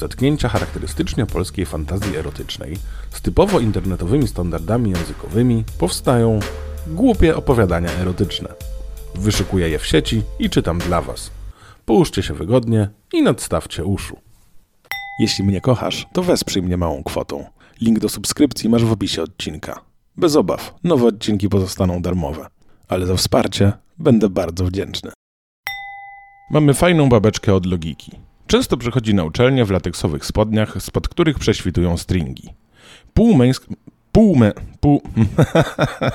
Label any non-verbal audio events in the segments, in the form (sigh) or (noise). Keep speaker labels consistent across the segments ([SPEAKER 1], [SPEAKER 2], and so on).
[SPEAKER 1] zetknięcia charakterystycznie polskiej fantazji erotycznej z typowo internetowymi standardami językowymi powstają głupie opowiadania erotyczne. Wyszukuję je w sieci i czytam dla Was. Połóżcie się wygodnie i nadstawcie uszu. Jeśli mnie kochasz, to wesprzyj mnie małą kwotą. Link do subskrypcji masz w opisie odcinka. Bez obaw, nowe odcinki pozostaną darmowe, ale za wsparcie będę bardzo wdzięczny. Mamy fajną babeczkę od logiki. Często przychodzi na uczelnię w lateksowych spodniach, spod których prześwitują stringi. Półmęsk... Półmę... Pół...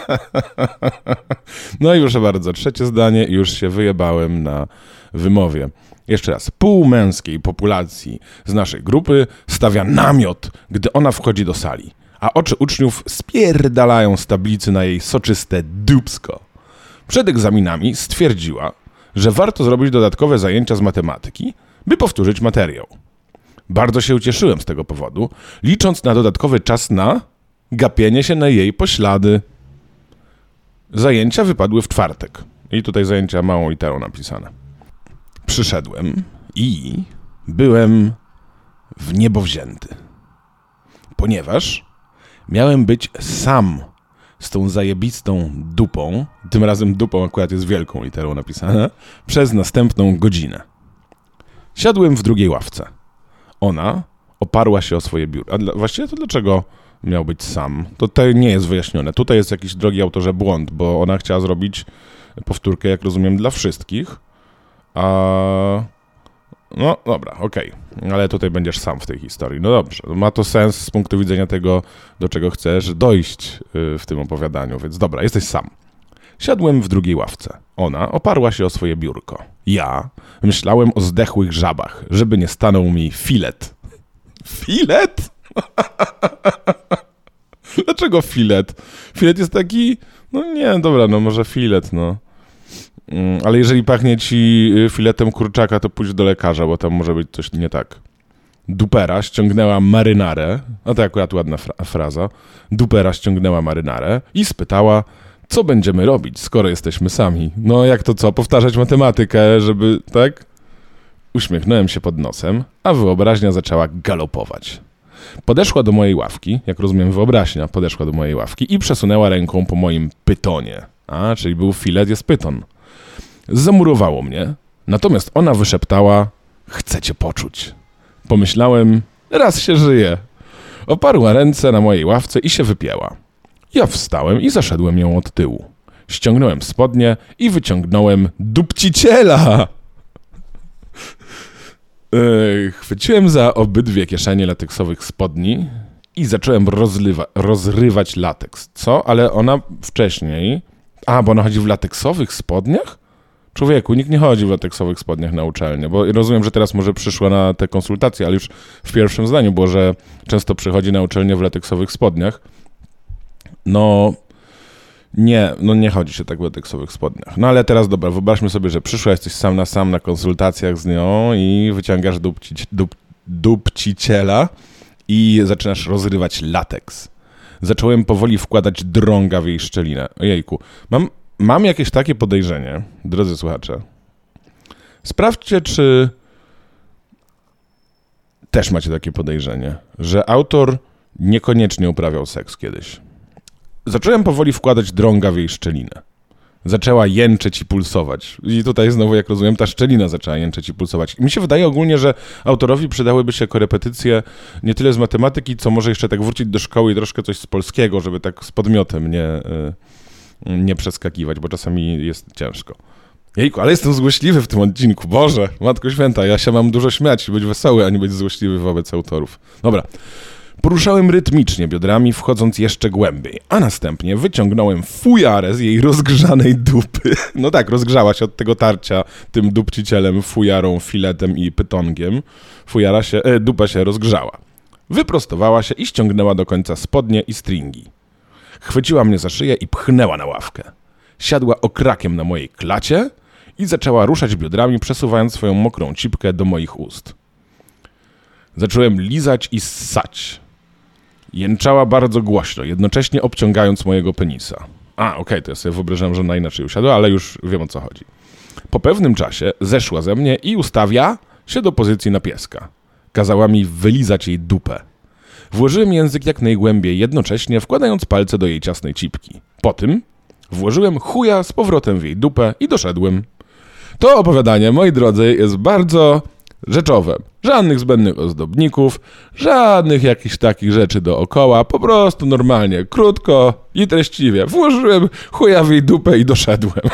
[SPEAKER 1] (laughs) no i proszę bardzo, trzecie zdanie, już się wyjebałem na wymowie. Jeszcze raz, pół męskiej populacji z naszej grupy stawia namiot, gdy ona wchodzi do sali, a oczy uczniów spierdalają z tablicy na jej soczyste dupsko. Przed egzaminami stwierdziła, że warto zrobić dodatkowe zajęcia z matematyki, by powtórzyć materiał. Bardzo się ucieszyłem z tego powodu, licząc na dodatkowy czas na gapienie się na jej poślady. Zajęcia wypadły w czwartek. I tutaj zajęcia małą literą napisane. Przyszedłem i byłem w niebo wzięty. Ponieważ miałem być sam z tą zajebistą dupą, tym razem dupą akurat jest wielką literą napisane, przez następną godzinę. Siadłem w drugiej ławce. Ona oparła się o swoje biuro. A dla, właściwie to dlaczego miał być sam? To tutaj nie jest wyjaśnione. Tutaj jest jakiś, drogi autorze, błąd, bo ona chciała zrobić powtórkę, jak rozumiem, dla wszystkich. A... No dobra, okej, okay. ale tutaj będziesz sam w tej historii. No dobrze, ma to sens z punktu widzenia tego, do czego chcesz dojść y, w tym opowiadaniu, więc dobra, jesteś sam. Siadłem w drugiej ławce. Ona oparła się o swoje biurko. Ja myślałem o zdechłych żabach, żeby nie stanął mi filet. Filet? (laughs) Dlaczego filet? Filet jest taki. No nie, dobra, no może filet, no. Mm, ale jeżeli pachnie ci y, filetem kurczaka, to pójdź do lekarza, bo tam może być coś nie tak. Dupera ściągnęła marynarę, a to akurat ładna fra fraza. Dupera ściągnęła marynarę i spytała, co będziemy robić, skoro jesteśmy sami. No jak to co, powtarzać matematykę, żeby, tak? Uśmiechnąłem się pod nosem, a wyobraźnia zaczęła galopować. Podeszła do mojej ławki, jak rozumiem wyobraźnia, podeszła do mojej ławki i przesunęła ręką po moim pytonie. A, czyli był filet, jest pyton. Zamurowało mnie, natomiast ona wyszeptała: Chcę cię poczuć. Pomyślałem: Raz się żyje. Oparła ręce na mojej ławce i się wypięła. Ja wstałem i zaszedłem ją od tyłu. Ściągnąłem spodnie i wyciągnąłem dupciciela. Chwyciłem za obydwie kieszenie lateksowych spodni i zacząłem rozlywa, rozrywać lateks. Co? Ale ona wcześniej... A, bo ona chodzi w lateksowych spodniach? Człowieku, nikt nie chodzi w lateksowych spodniach na uczelnię, bo rozumiem, że teraz może przyszła na te konsultacje, ale już w pierwszym zdaniu było, że często przychodzi na uczelnię w lateksowych spodniach. No, nie, no nie chodzi się tak w lateksowych spodniach. No ale teraz dobra, wyobraźmy sobie, że przyszła, jesteś sam na sam na konsultacjach z nią i wyciągasz dupci, dup, dupciciela i zaczynasz rozrywać lateks. Zacząłem powoli wkładać drąga w jej szczelinę. Ojejku, mam, mam jakieś takie podejrzenie, drodzy słuchacze. Sprawdźcie, czy też macie takie podejrzenie, że autor niekoniecznie uprawiał seks kiedyś. Zacząłem powoli wkładać drąga w jej szczelinę. Zaczęła jęczeć i pulsować. I tutaj znowu, jak rozumiem, ta szczelina zaczęła jęczeć i pulsować. mi się wydaje ogólnie, że autorowi przydałyby się korepetycje nie tyle z matematyki, co może jeszcze tak wrócić do szkoły i troszkę coś z polskiego, żeby tak z podmiotem nie, y, nie przeskakiwać, bo czasami jest ciężko. Jejku, ale jestem złośliwy w tym odcinku. Boże, Matko Święta, ja się mam dużo śmiać i być wesoły, a nie być złośliwy wobec autorów. Dobra. Poruszałem rytmicznie biodrami, wchodząc jeszcze głębiej, a następnie wyciągnąłem fujarę z jej rozgrzanej dupy. (laughs) No tak, rozgrzała się od tego tarcia tym dupcicielem, fujarą, filetem i pytongiem. Fujara się, e, dupa się rozgrzała. Wyprostowała się i ściągnęła do końca spodnie i stringi. Chwyciła mnie za szyję i pchnęła na ławkę. Siadła okrakiem na mojej klacie i zaczęła ruszać biodrami, przesuwając swoją mokrą cipkę do moich ust. Zacząłem lizać i ssać. Jęczała bardzo głośno, jednocześnie obciągając mojego penisa. A, okej, okay, to ja sobie wyobrażam, że ona inaczej usiadła, ale już wiem o co chodzi. Po pewnym czasie zeszła ze mnie i ustawia się do pozycji na pieska. Kazała mi wylizać jej dupę. Włożyłem język jak najgłębiej, jednocześnie wkładając palce do jej ciasnej cipki. Po tym włożyłem chuja z powrotem w jej dupę i doszedłem. To opowiadanie, moi drodzy, jest bardzo rzeczowe. Żadnych zbędnych ozdobników, żadnych jakichś takich rzeczy dookoła, po prostu normalnie, krótko i treściwie. Włożyłem chuja w jej dupę i doszedłem. (laughs)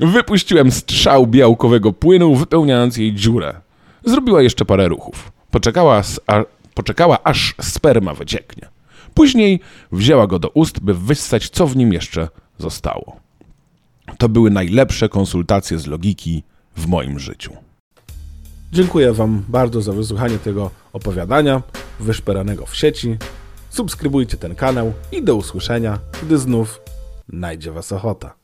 [SPEAKER 1] Wypuściłem strzał białkowego płynu, wypełniając jej dziurę. Zrobiła jeszcze parę ruchów. Poczekała, a, poczekała aż sperma wycieknie. Później wzięła go do ust, by wyssać, co w nim jeszcze zostało. To były najlepsze konsultacje z logiki w moim życiu.
[SPEAKER 2] Dziękuję Wam bardzo za wysłuchanie tego opowiadania wyszperanego w sieci. Subskrybujcie ten kanał i do usłyszenia, gdy znów najdzie Was ochota.